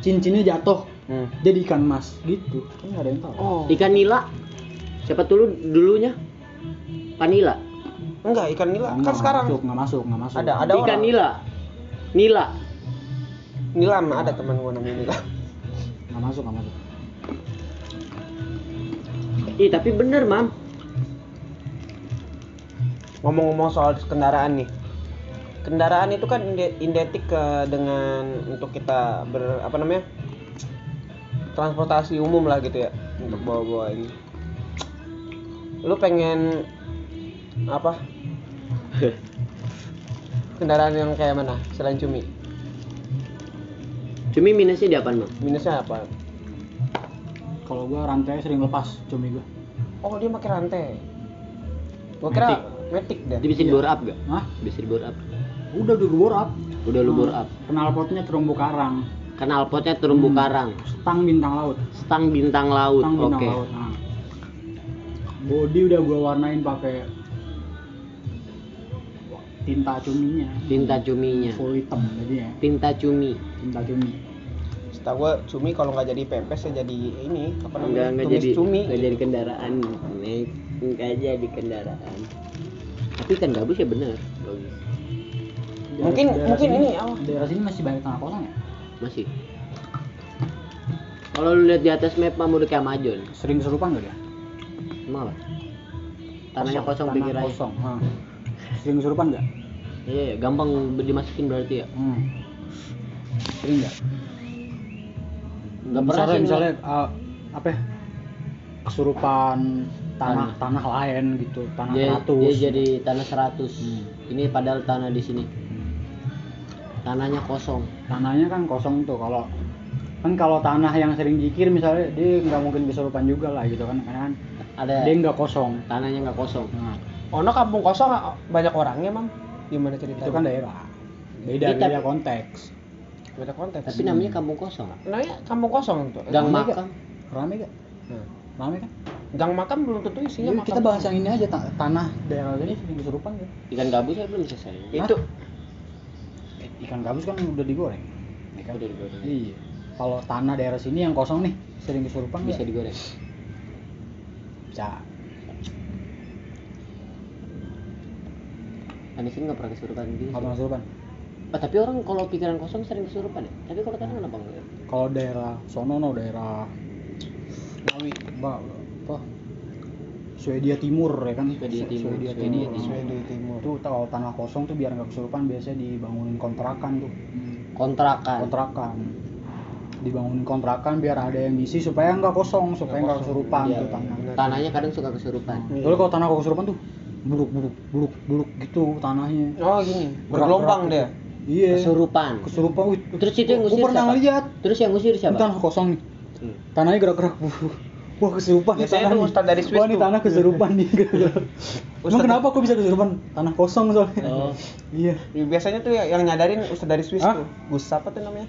cincinnya jatuh Hmm. jadi ikan emas gitu kan nggak ada yang tahu oh Ikan nila. Siapa dulu dulunya? Panila. enggak ikan nila Nggak kan sekarang masuk nggak masuk nggak masuk ada ada Ikan orang nila. Nila. nilam ada teman gue namanya nilam nggak masuk nggak masuk Ih, tapi bener, mam. ngomong-ngomong soal kendaraan nih. Kendaraan itu kan ide- identik ke dengan untuk kita ber apa namanya? Transportasi umum lah gitu ya untuk bawa-bawa ini. Lu pengen apa? <laughs> Kendaraan yang kayak mana selain cumi? Cumi minusnya di apaan, mam? minusnya apa kalau gua rantai sering lepas cumi gua oh dia pakai rantai gua kira metik deh Itu bisa di bore up gak? Hah? Bisa di bore up. udah udah gua bore up Udah lu bore Hmm. up. knalpotnya terumbu karang Knalpotnya terumbu Hmm. karang. stang bintang laut Stang bintang laut. stang Oke. bintang laut nah. body udah gua warnain pakai tinta cuminya Tinta cuminya. full hitam jadi ya Tinta cumi. tinta cumi setahu gua cumi kalau nggak jadi pepes ya jadi ini apa namanya tumis jadi cumi enggak jadi kendaraan. Nek, enggak jadi kendaraan. Tapi kan gabus ya bener. Bagus. Mungkin- Daerah mungkin sini- ini, oh. daerah sini masih banyak tanah kosong ya Masih. Kalau lu lihat di atas map mah udah kayak Amazon. sering kesurupan gak dia Emang apa? Tanahnya kosong, tanah pikir aja. kosong ha. sering kesurupan gak Iya, gampang dimasukin berarti ya. hmm. sering gak Enggak pernah misalnya sih. misalnya uh, apa ya kesurupan tanah Tanah. tanah lain gitu tanah dia, ratus dia jadi tanah 100. Hmm. Ini padahal tanah di sini. Tanahnya kosong. tanahnya kan kosong tuh kalau kan kalau tanah yang sering jikir misalnya dia nggak mungkin kesurupan juga lah gitu kan karena kan Ada dia nggak kosong tanahnya nggak kosong. nah, Ono kampung kosong banyak orangnya mam gimana ceritanya itu kan daerah beda beda konteks beda konteks Tapi namanya kampung kosong. namanya kampung kosong tuh Gang Rame makam. rame gak Nah, rame kan gang makam belum tentu isinya makam kita bahas yang ini aja ta- tanah daerah ini sering kesurupan kan Ikan gabus ya belum selesai. itu ikan gabus kan udah digoreng ya kan? Udah digoreng. iya kalau tanah daerah sini yang kosong nih sering kesurupan Bisa nggak? digoreng. bisa sini nggak pernah kesurupan gitu. nggak pernah kesurupan Ah, tapi orang kalau pikiran kosong sering kesurupan ya. Tapi kalau tanah kenapa enggak? kalau daerah sono no daerah Ngawi apa apa? Swedia Timur ya kan? Swedia Timur, Swedia Swedia Timur, Timur. Swedia Timur. Itu kalau tanah kosong tuh biar nggak kesurupan biasanya dibangunin kontrakan tuh. Kontrakan. kontrakan. Dibangunin kontrakan biar ada yang ngisi supaya nggak kosong supaya nggak kesurupan Iya, tuh tanah. Tanahnya kadang suka kesurupan. Soalnya kalau tanah kesurupan tuh buluk buluk buluk buluk gitu tanahnya. Oh gini. Bergelombang dia iya Kesurupan. kesurupan wih, Terus itu yang gua ngusir pernah siapa? lihat Terus yang ngusir siapa? tanah kosong nih Hmm. tanahnya gerak-gerak wah kesurupan nih Biasanya tanah nih. ustadz dari Swiss wah ini tanah kesurupan nih <laughs> emang kenapa kok bisa kesurupan tanah kosong soalnya Oh. <laughs> iya biasanya tuh yang nyadarin ustadz dari Swiss Hah? tuh Gus apa tuh namanya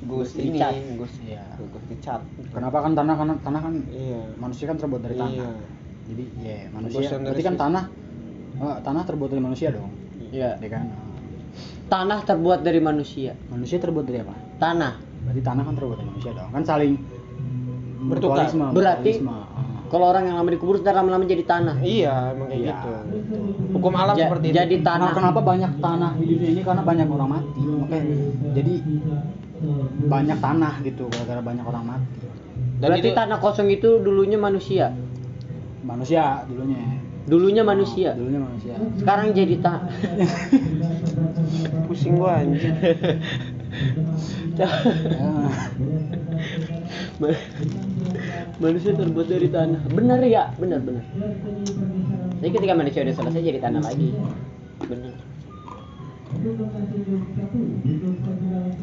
Gus ini. Gus Iya. Gus Richard kenapa kan tanah kan tanah kan iya manusia kan terbuat dari tanah Iya. jadi ya manusia Bosan dari berarti kan tanah eh, tanah terbuat dari manusia dong Iya. ya kan Tanah terbuat dari manusia. manusia terbuat dari apa Tanah. berarti tanah kan terbuat dari manusia dong kan saling Bertukar. mutualisme, Berarti mutualisme. Kalau orang yang lama dikubur ntar lama-lama jadi tanah. iya emang kayak Iya. gitu hukum alam Ja- seperti jadi itu tanah. Nah, kenapa banyak tanah di dunia ini karena banyak orang mati oke jadi banyak tanah gitu gara-gara banyak orang mati Dan Berarti itu- tanah kosong itu dulunya manusia. manusia dulunya Dulunya manusia. dulunya manusia Sekarang jadi tanah. <laughs> pusing gua anjing Ya. <laughs> manusia terbuat dari tanah. Benar ya? Benar, benar. Jadi ketika manusia udah selesai jadi tanah lagi.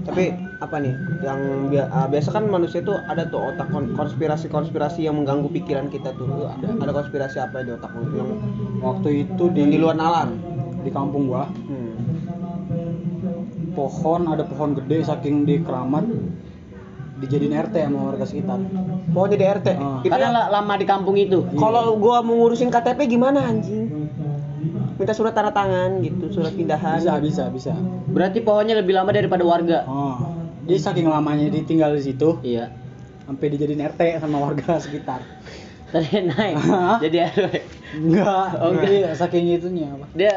Tapi apa nih? Yang ah, biasa kan manusia tuh ada tuh otak kon- konspirasi-konspirasi yang mengganggu pikiran kita tuh. Ada, ada konspirasi apa di otak lu yang, waktu itu di yang di luar nalar? di kampung gua Hmm. pohon ada pohon gede saking di keramat dijadiin RT sama warga sekitar Mau jadi RT. Ah. Itu Karena ya- la- lama di kampung itu. kalau gua mau ngurusin KTP gimana anjing? Minta surat tanda tangan gitu, surat pindahan. bisa bisa bisa Berarti pohonnya lebih lama daripada warga. oh dia saking lamanya ditinggal di situ Iya. sampai dijadiin RT sama warga <laughs> sekitar Tadi naik. Jadi RW. enggak Oh, enggak. Iya, saking itunya apa Dia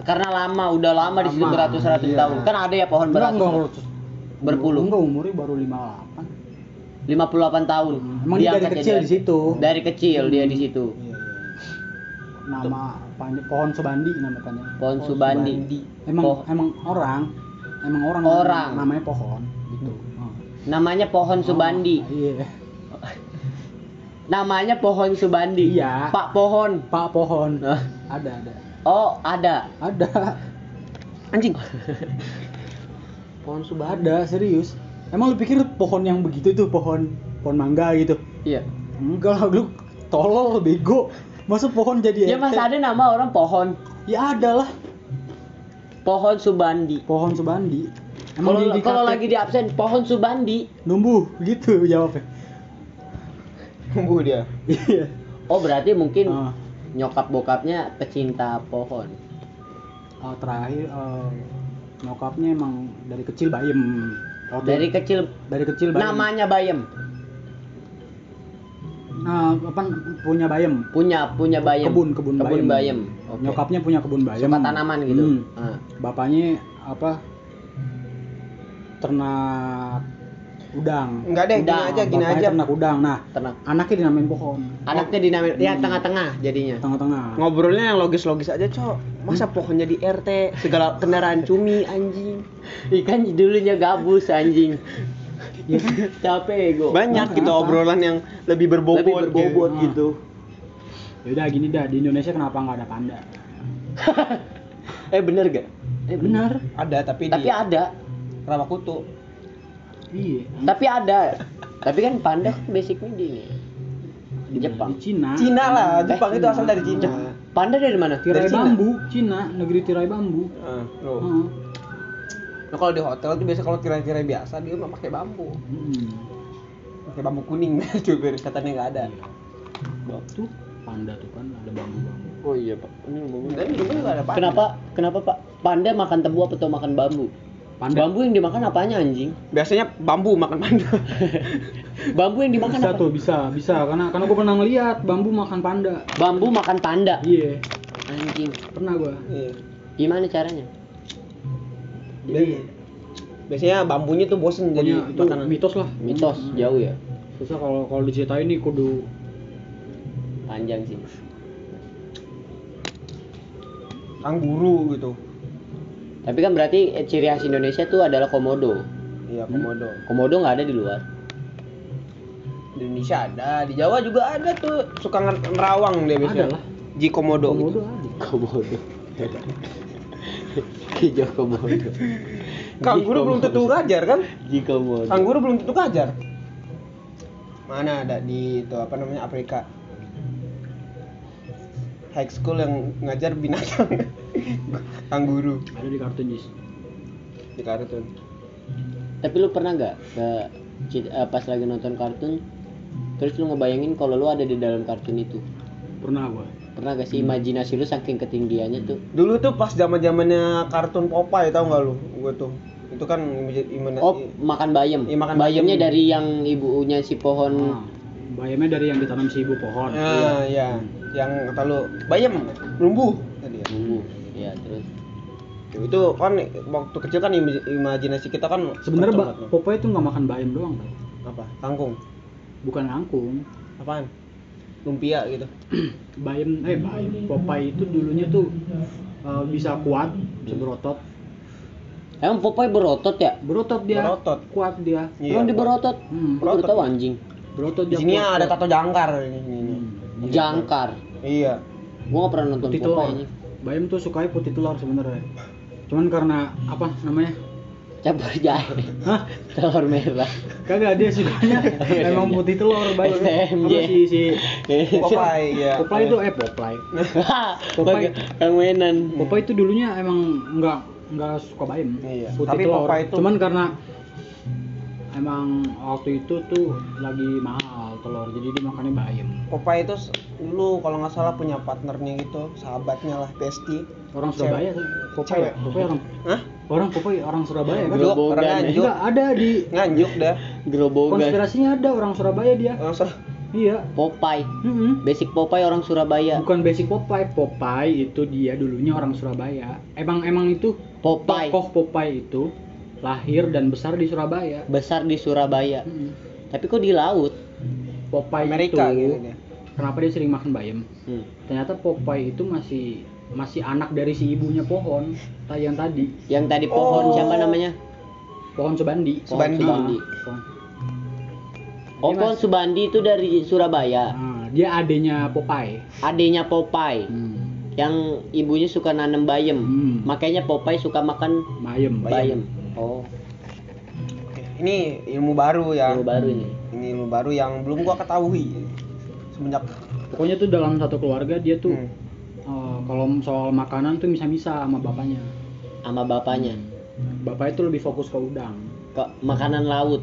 karena lama, udah lama di situ Lama, beratus-ratus iya. tahun. Kan ada ya pohon enggak enggak beratus enggak berpuluh. enggak umurnya baru 58 58 tahun. emang dia dari kecil di situ Dari kecil dia di situ. Nama panjang pohon subandi nama panjang Pohon Subandi. emang Poh- emang orang emang orang Orang. namanya pohon gitu Oh. Namanya pohon Subandi. Oh, iya Namanya pohon Subandi. Iya. Pak pohon. pak pohon ada ada Oh, ada. ada Anjing. pohon subandi ada serius emang lu pikir pohon yang begitu tuh pohon pohon mangga gitu Iya. enggak lah lu tolol bego masa pohon jadi Ya? Mas ada nama orang pohon. ya ada lah Pohon Subandi. pohon subandi Kalau lagi di absen pohon Subandi. numbuh gitu jawabnya Tumbuh dia. iya Oh, berarti mungkin Ah. nyokap bokapnya pecinta pohon. Oh, terakhir eh, nyokapnya emang dari kecil bayem Waktu- Dari kecil dari kecil bayem namanya Bayem. Nah apa punya bayem Punya punya Bayem. kebun kebun, kebun Bayem. Oke. nyokapnya punya kebun bayem Suka tanaman gitu. Hmm. Ah. bapaknya apa ternak udang Enggak deh, gini Udang, aja, gini Bapaknya aja. ternak udang nah Ternak. anaknya dinamain pohon Anaknya dinamain ya tengah-tengah jadinya. tengah-tengah Ngobrolnya yang logis-logis aja, Cok. Masa pohonnya di RT, segala kendaraan cumi anjing. <laughs> Ikan dulunya gabus anjing. Ya. <laughs> Capek ego. Banyak gitu obrolan yang lebih berbobot, Lebih berbobot gitu. gitu. ya udah gini dah di Indonesia kenapa nggak ada panda <laughs> eh bener gak? Eh benar Ada tapi, Tapi di ada. Rawakutu. iya Tapi ada. Tapi kan panda kan basicnya di ini. Di Jepang. di Cina Cina lah, Eh, Jepang itu asal dari Cina. Panda dari mana? tirai Dari Cina. bambu Cina negeri tirai bambu Ah, loh. Heeh. Nah, kalau di hotel tuh biasa kalau tirai-tirai biasa dia mah pakai bambu. Hmm. Pakai bambu kuning <laughs> tuh biar katanya nggak ada. tuh panda tuh kan ada bambu-bambu Oh iya, Pak. Ini bambu. Dan di rumah juga ada panda. Kenapa? Kenapa Pak? Panda makan tebu apa atau makan bambu? panda Bambu yang dimakan apanya anjing? Biasanya bambu makan panda. <laughs> Bambu yang dimakan bisa apa? tuh bisa bisa karena karena gue pernah ngeliat bambu makan panda Bambu makan panda. iya Anjing. pernah gue Iya. Gimana caranya? Jadi biasanya bambunya tuh bosen jadi itu makanan. mitos lah Mitos jauh ya. susah kalau kalau diceritain nih kudu Panjang sih. Kanguru gitu. Tapi kan berarti eh, ciri khas Indonesia tuh adalah komodo. Iya, komodo. Komodo nggak ada di luar. Di Indonesia ada, di Jawa juga ada tuh suka nger- nerawang dia biasanya. Ada lah. Ji komodo. komodo gitu. ada Komodo. <laughs> Hijau komodo. Kanguru belum tentu ngajar kan? Ji komodo. Kanguru belum tentu ngajar. Mana ada di itu apa namanya Afrika? High school yang ngajar binatang. <laughs> Kanguru ada di kartun Jis di kartun. Tapi lu pernah nggak ke eh, pas lagi nonton kartun terus lu ngebayangin kalau lu ada di dalam kartun itu? pernah gue Pernah gak sih imajinasi lu saking ketinggiannya tuh? Dulu tuh pas zaman zamannya kartun Popeye tau nggak lu? Gue tuh itu kan imaj- imaj- Oh, makan bayam. Iya, makan Bayamnya bayam. dari yang ibunya si pohon. nah, bayamnya dari yang ditanam si ibu pohon Ah, ya, yang kata lu bayam, numbuh tadi ya. Bumbu. Ya, terus Itu kan waktu kecil kan imaj- imajinasi kita kan sebenarnya Popeye itu nggak makan bayam doang apa? Kangkung. bukan kangkung Apaan? Lumpia gitu. bayam eh bayam Popeye itu dulunya tuh eh, bisa kuat bisa berotot Emang Popeye berotot ya? berotot dia Berotot. kuat dia Iya, Emang dia berotot? Hmm, berotot. tahu anjing. berotot Di dia sini kuat, ada kuat. tato jangkar ini. ini. Hmm. Jangkar. Iya. Gua gak pernah nonton putih Popeye telur bayam tuh sukanya putih telur sebenarnya cuman karena apa namanya campur jahe. Hah? telur merah. Kagak dia sukanya <laughs> emang putih telur baik <laughs> STMJ. apa si si Popeye ya Popeye itu eh Popeye. Pakai yang mainan Popeye itu dulunya emang nggak nggak suka bayam. Iya. putih Tapi telur. Popeye itu- cuman karena emang waktu itu tuh lagi mahal telur jadi dia makannya bayam. Popeye itu dulu kalau nggak salah punya partnernya gitu sahabatnya lah bestie orang Surabaya tuh Popeye. Popeye orang. Hah? orang Popeye orang Surabaya. Kan orang ya. nganjuk. Enggak ada di nganjuk dah. Gerobogan konspirasinya ada orang Surabaya dia. Orang Sur- iya. Popeye Mm-mm. basic Popeye orang Surabaya. Bukan basic Popeye Popeye itu dia dulunya orang Surabaya. Emang emang itu Popeye tokoh Popeye itu lahir dan besar di Surabaya besar di Surabaya Mm-mm. tapi kok di laut Popeye Amerika itu gitu kenapa dia sering makan bayam Hmm. ternyata Popeye itu masih masih anak dari si ibunya pohon yang tadi yang tadi pohon Oh. siapa namanya pohon Subandi Subandi. Subandi. Pohon- oh pohon mas- Subandi itu dari Surabaya Nah, dia adenya Popeye adenya Popeye hmm. yang ibunya suka nanam bayam Hmm. makanya Popeye suka makan bayam bayam oh. Oke, ini ilmu baru ya. Baru baru ini. Ini ilmu baru yang belum gua ketahui semenjak pokoknya tuh dalam satu keluarga dia tuh Hmm. eh, kalau soal makanan tuh bisa-bisa sama bapaknya. Sama bapaknya? Bapak itu lebih fokus ke udang. Ke makanan laut?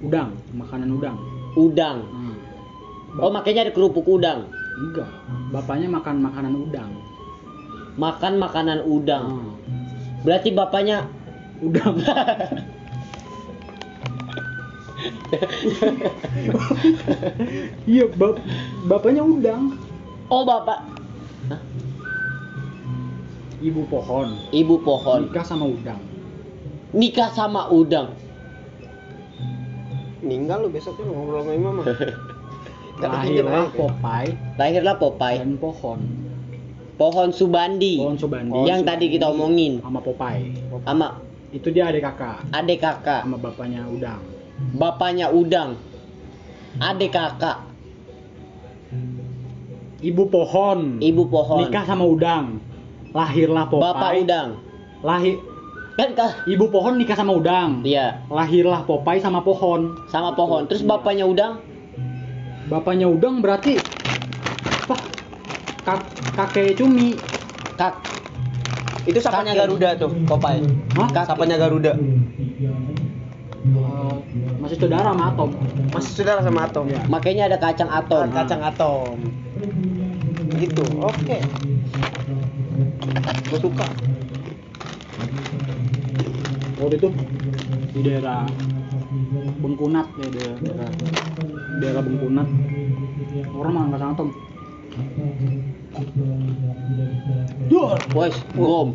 Udang makanan udang. Udang? Hmm. oh makanya ada kerupuk udang? Enggak bapaknya makan makanan udang. Makan makanan udang? Hmm. berarti bapaknya udang iya bap bapaknya udang oh bapak. Hah? ibu pohon. Ibu pohon. Nikah sama udang. Nikah sama udang. Meninggal lu besoknya lu ngobrol sama imam ketinggian <laughs> lahirlah. Popeye. Lahirlah Popeye. Dan pohon. Pohon Subandi. Pohon Subandi. Yang tadi kita omongin. Sama Popeye. Sama itu dia adik kakak. Adik kakak. Sama bapaknya udang. Bapaknya udang. Adik kakak. Ibu pohon. Ibu pohon. Nikah sama udang. Lahirlah Popeye. Bapak udang. Lahir kan kah? Ibu pohon nikah sama udang. Iya. Lahirlah Popeye sama pohon. Sama pohon. Terus bapaknya udang? Bapaknya udang berarti apa? Kak, kakek cumi. Kak itu sapanya. Garuda tuh Popeye. Hah? sapanya Garuda. Eh, masih saudara sama Atom. Masih saudara sama Atom. Iya. makanya ada kacang atom. Kacang atom. Gitu oke. Gue suka. Waktu itu di daerah Bengkunat ya daerah daerah, daerah Bengkunat. Orang makan kacang Atom Yor, Wes, bom,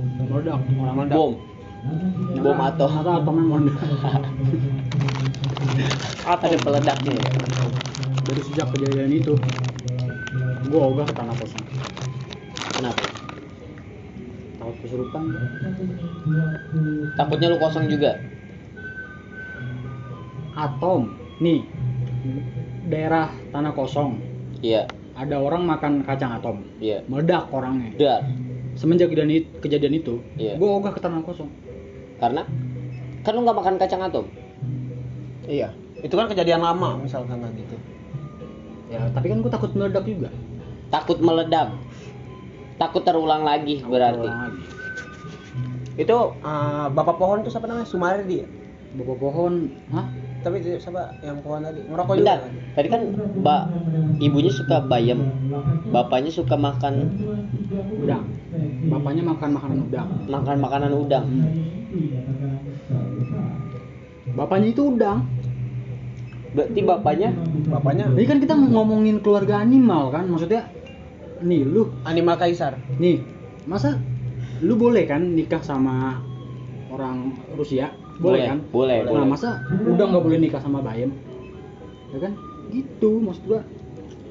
bom, bom atomnya meledak <laughs> Ada peledaknya ya. dari sejak kejadian itu gua ogah ke tanah kosong. Kenapa? takut kesurupan. Takutnya lu kosong juga. atom. Nih daerah tanah kosong. Iya, ada orang makan kacang atom iya. meledak orangnya Udah. semenjak kejadian itu, kejadian itu Iya. gua ogah ke tanah kosong Karena kan lu nggak makan kacang atom. iya itu kan kejadian lama misalkan kan gitu ya tapi kan gua takut meledak juga Takut meledak. Takut terulang lagi berarti. Ulang lagi. itu eh, bapak pohon tuh siapa namanya Sumardi ya bapak pohon hah tapi siapa? Yang pohon tadi? Ngerokok juga Bentar, kan? tadi kan mbak ibunya suka bayam, bapaknya suka makan udang. Bapaknya makan makanan udang. makan makanan udang. bapaknya itu udang. Berarti bapaknya? Bapaknya. Ini kan kita ngomongin keluarga animal kan? Maksudnya nih lu. Animal kaisar. Nih masa lu boleh kan nikah sama orang Rusia boleh, kan Boleh, nah boleh. masa udah nggak boleh nikah sama bayam ya kan gitu maksud gua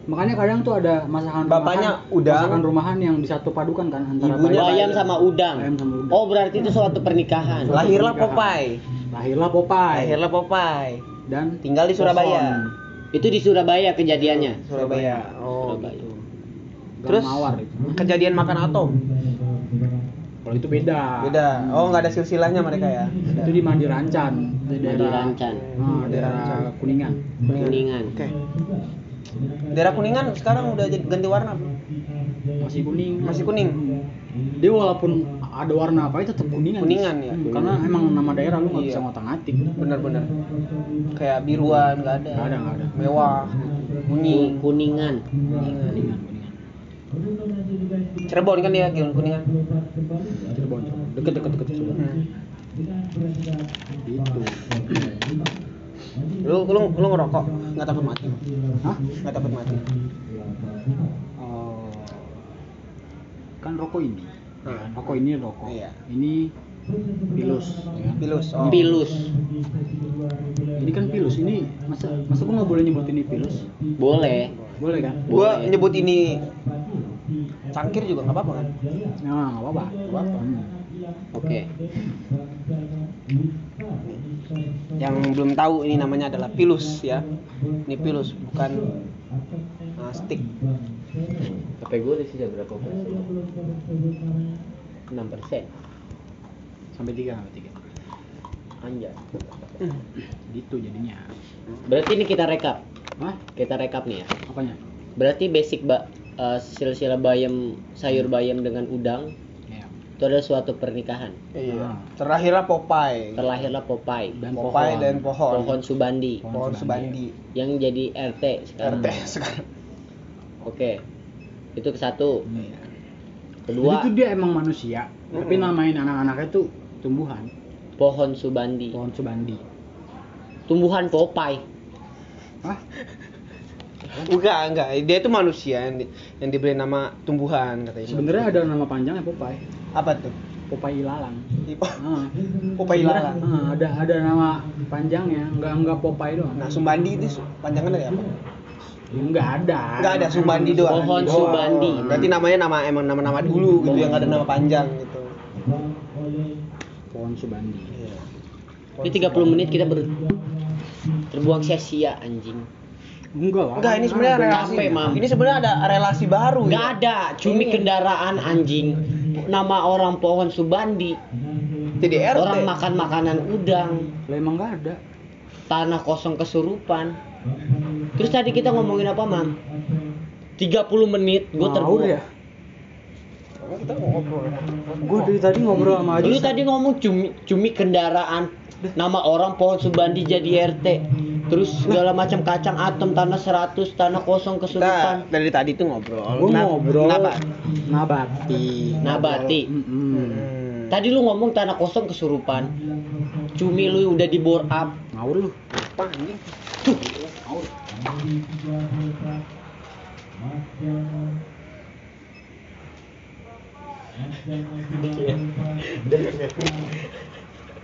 makanya kadang tuh ada masakan Bapaknya rumahan, udang. masakan rumahan yang disatu padukan kan antara Ibunya Bayam sama udang. Bayam sama udang. Oh, berarti itu suatu pernikahan. lahirlah Popeye lahirlah Popeye lahirlah Popeye dan tinggal di Surabaya Itu di Surabaya kejadiannya. Surabaya oh Surabaya. gitu Terus Terus? mawar itu. kejadian makan atom Kalau itu beda Beda. Oh, nggak ada silsilahnya mereka ya. itu di Mandirancan di daerah Mandirancan. Ah, daerah Kuningan Kuningan. Oke. Daerah Kuningan sekarang udah ganti warna. belum? masih kuning Masih kuning. dia walaupun ada warna apa tetap kuningan Kuningan, ya? Hmm, karena emang nama daerah lu nggak Iya. bisa ngotak ngatik Bener-bener. Kayak biruan nggak ada. Nggak ada, nggak ada. Mewah. Kuning. Kuningan. kuningan kuningan Cirebon kan dia Kion Kuningan. Cirebon Cirebon deket deket deket Cirebon Hmm. gitu Lu lu lu ngerokok nggak takut mati? hah Nggak takut mati? Oh. kan rokok ini Hmm. rokok ini rokok Iya. ini pilus ya kan? Pilus. Oh. Pilus. ini kan pilus ini masa masa gua nggak boleh nyebut ini pilus Boleh. boleh kan Gua Boleh. nyebut ini cangkir juga nggak apa-apa kan? nah nggak apa-apa Nggak apa-apa. Hmm. Oke. Yang belum tahu ini namanya adalah pilus ya. Ini pilus bukan uh, stick. HP gue udah sisa berapa persen? 6 persen. sampai tiga sampai tiga Anjay. gitu jadinya Berarti ini kita rekap. Hah? Kita rekap nih ya. apanya Berarti basic ba eh, silsilah bayam sayur bayam dengan udang ya itu adalah suatu pernikahan. Iya. Terakhirlah Popeye. Terlahirlah Popeye, dan Popeye pohon dan pohon. pohon Subandi Pohon Pohon Subandi. Subandi. yang jadi RT sekarang. RT sekarang. Oke. Itu ke satu. Iya. Kedua, Jadi tuh dia emang manusia, tapi Mm-mm. namain anak-anaknya tuh tumbuhan, pohon Subandi. pohon subandi. Tumbuhan Popeye. Hah? Enggak, enggak. Dia itu manusia yang, di, yang diberi nama tumbuhan katanya. Sebenarnya ada nama panjangnya Popeye. apa tuh? Popeye ilalang. Ah. <laughs> Popeye ilalang. Ah, ada ada nama panjangnya, enggak enggak Popeye doang. Nah, Sumbandi itu panjangan dari apa? Enggak ada. Enggak ada Sumbandi doang. Pohon Subandi. Oh, berarti namanya nama emang nama-nama dulu gitu yang ada nama panjang gitu. Pohon subandi. Iya. Ini 30 menit kita ber terbuang sia-sia anjing. Enggak lah. Enggak, ini sebenarnya Ada. relasi. Mam. Ini sebenarnya ada relasi baru Nggak ya. ada, cumi Ini. kendaraan anjing. Nama orang pohon Subandi. Jadi RT. Orang makan makanan udang. Lah emang enggak ada. Tanah kosong kesurupan. Terus tadi kita ngomongin apa, Mam? 30 menit gue Ngawur terbuang. ya. Kita ngobrol. Gue dari tadi ngobrol sama Aji. Lu tadi ngomong cumi cumi kendaraan. Nama orang pohon Subandi jadi RT. Terus segala macam kacang atom tanah 100 tanah kosong Kita kesurupan. dari tadi tuh ngobrol. Gue Kenapa- ngobrol. Kenapa? Nabati. Nabati. Mm-mm. Hmm. Tadi lu ngomong tanah kosong kesurupan. Cumi lu udah di bore up. Ngawur lu. Apa anjing? <laughs> <laughs>